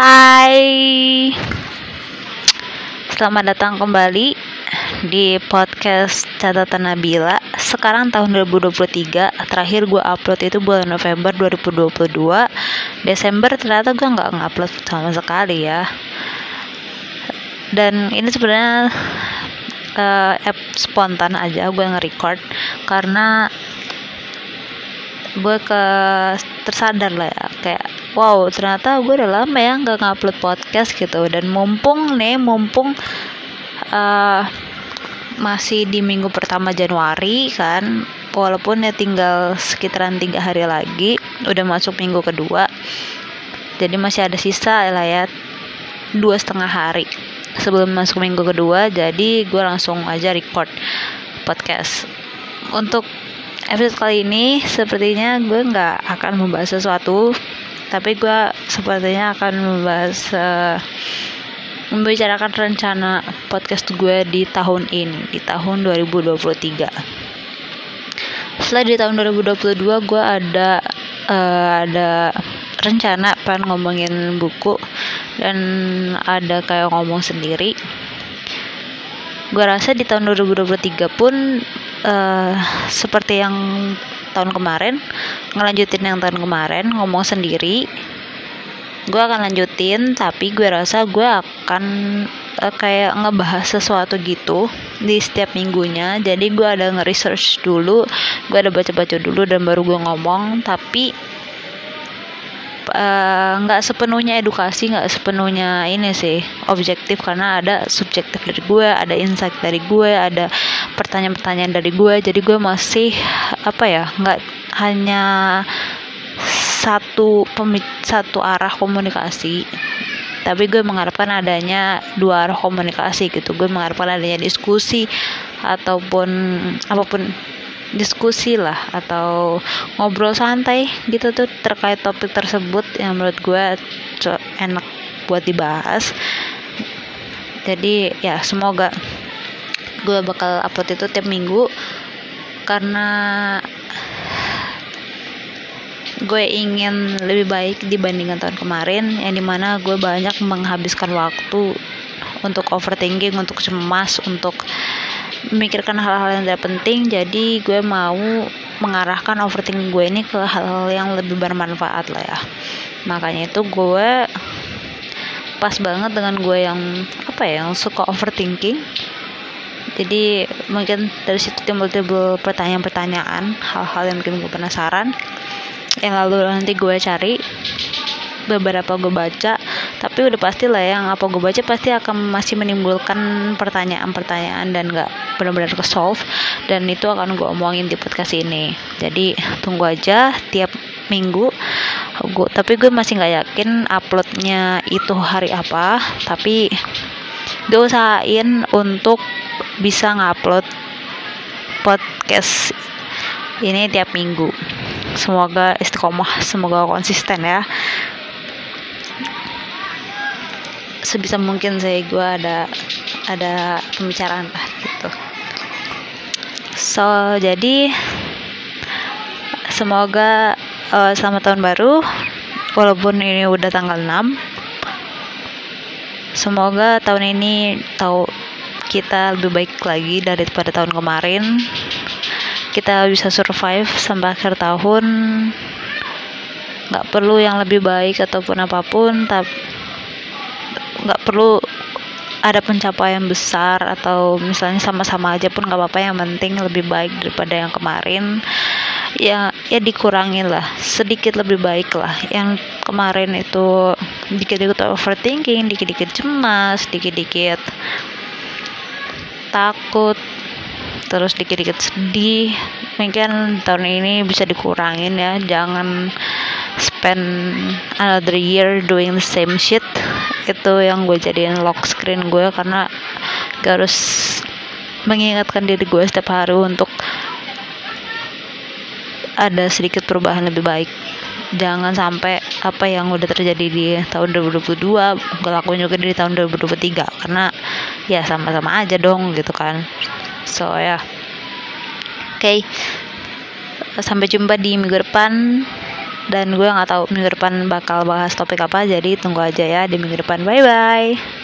Hai. Selamat datang kembali di podcast catatan Nabila. Sekarang tahun 2023 Terakhir gue upload itu bulan November 2022 Desember ternyata gue nggak ngupload sama sekali ya. Dan ini sebenarnya uh, app spontan aja gue nge-record Karena gue ke tersadar lah ya. Kayak wow ternyata gue udah lama ya nggak ngupload podcast gitu. Dan mumpung nih mumpung uh, masih di minggu pertama Januari kan walaupun ya tinggal sekitaran tiga hari lagi udah masuk minggu kedua jadi masih ada sisa lah ya dua setengah hari sebelum masuk minggu kedua jadi gue langsung aja record podcast. Untuk episode kali ini sepertinya gue nggak akan membahas sesuatu tapi gue sepertinya akan membahas uh, membicarakan rencana podcast gue di tahun ini di tahun 2023 setelah di tahun 2022 gue ada uh, ada rencana pengen ngomongin buku dan ada kayak ngomong sendiri. Gue rasa di tahun 2023 pun uh, seperti yang tahun kemarin ngelanjutin yang tahun kemarin ngomong sendiri. Gue akan lanjutin tapi gue rasa gue akan uh, kayak ngebahas sesuatu gitu di setiap minggunya. Jadi gue ada nge-research dulu gue ada baca-baca dulu dan baru gue ngomong. Tapi nggak uh, sepenuhnya edukasi nggak sepenuhnya ini sih objektif. Karena ada subjektif dari gue ada insight dari gue ada pertanyaan-pertanyaan dari gue. Jadi gue masih apa ya nggak hanya satu satu arah komunikasi. Tapi gue mengharapkan adanya dua arah komunikasi gitu. Gue mengharapkan adanya diskusi ataupun apa pun diskusi lah atau ngobrol santai gitu tuh terkait topik tersebut yang menurut gue enak buat dibahas. Jadi ya semoga gue bakal upload itu tiap minggu karena gue ingin lebih baik dibandingkan tahun kemarin yang di mana gue banyak menghabiskan waktu untuk overthinking untuk cemas untuk memikirkan hal-hal yang tidak penting jadi gue mau mengarahkan overthinking gue ini ke hal-hal yang lebih bermanfaat lah ya. Makanya itu gue pas banget dengan gue yang apa ya yang suka overthinking. Jadi mungkin dari situ timbul-timbul pertanyaan-pertanyaan hal-hal yang bikin gue penasaran. Yang lalu nanti gue cari beberapa gue baca. Tapi udah pasti lah yang apa gue baca pasti akan masih menimbulkan pertanyaan-pertanyaan dan gak benar-benar ke solve dan itu akan gue omongin di podcast ini. Jadi tunggu aja tiap minggu. Gue tapi gue masih nggak yakin uploadnya itu hari apa tapi gue usahain untuk bisa ngupload podcast ini tiap minggu. Semoga istiqomah semoga konsisten ya. Sebisa mungkin saya gue ada ada pembicaraan. lah so jadi semoga uh, selamat tahun baru walaupun ini udah tanggal 6 semoga tahun ini tahu kita lebih baik lagi daripada tahun kemarin. Kita bisa survive sampai akhir tahun. Nggak perlu yang lebih baik ataupun apa pun tapi nggak perlu ada pencapaian besar atau misalnya sama-sama aja pun nggak apa-apa yang penting lebih baik daripada yang kemarin. Ya ya dikurangin lah sedikit lebih baik lah. Yang kemarin itu dikit-dikit overthinking dikit-dikit cemas dikit-dikit takut terus dikit-dikit sedih. Mungkin tahun ini bisa dikurangin ya jangan spend another year doing the same shit itu yang gue jadiin lock screen gue karena gak harus mengingatkan diri gue setiap hari untuk ada sedikit perubahan lebih baik jangan sampai apa yang udah terjadi di tahun 2022 gue lakuin juga di tahun 2023 karena ya sama-sama aja dong gitu kan so ya yeah. oke okay. sampai jumpa di minggu depan dan gue nggak tahu minggu depan bakal bahas topik apa jadi tunggu aja ya di minggu depan. Bye bye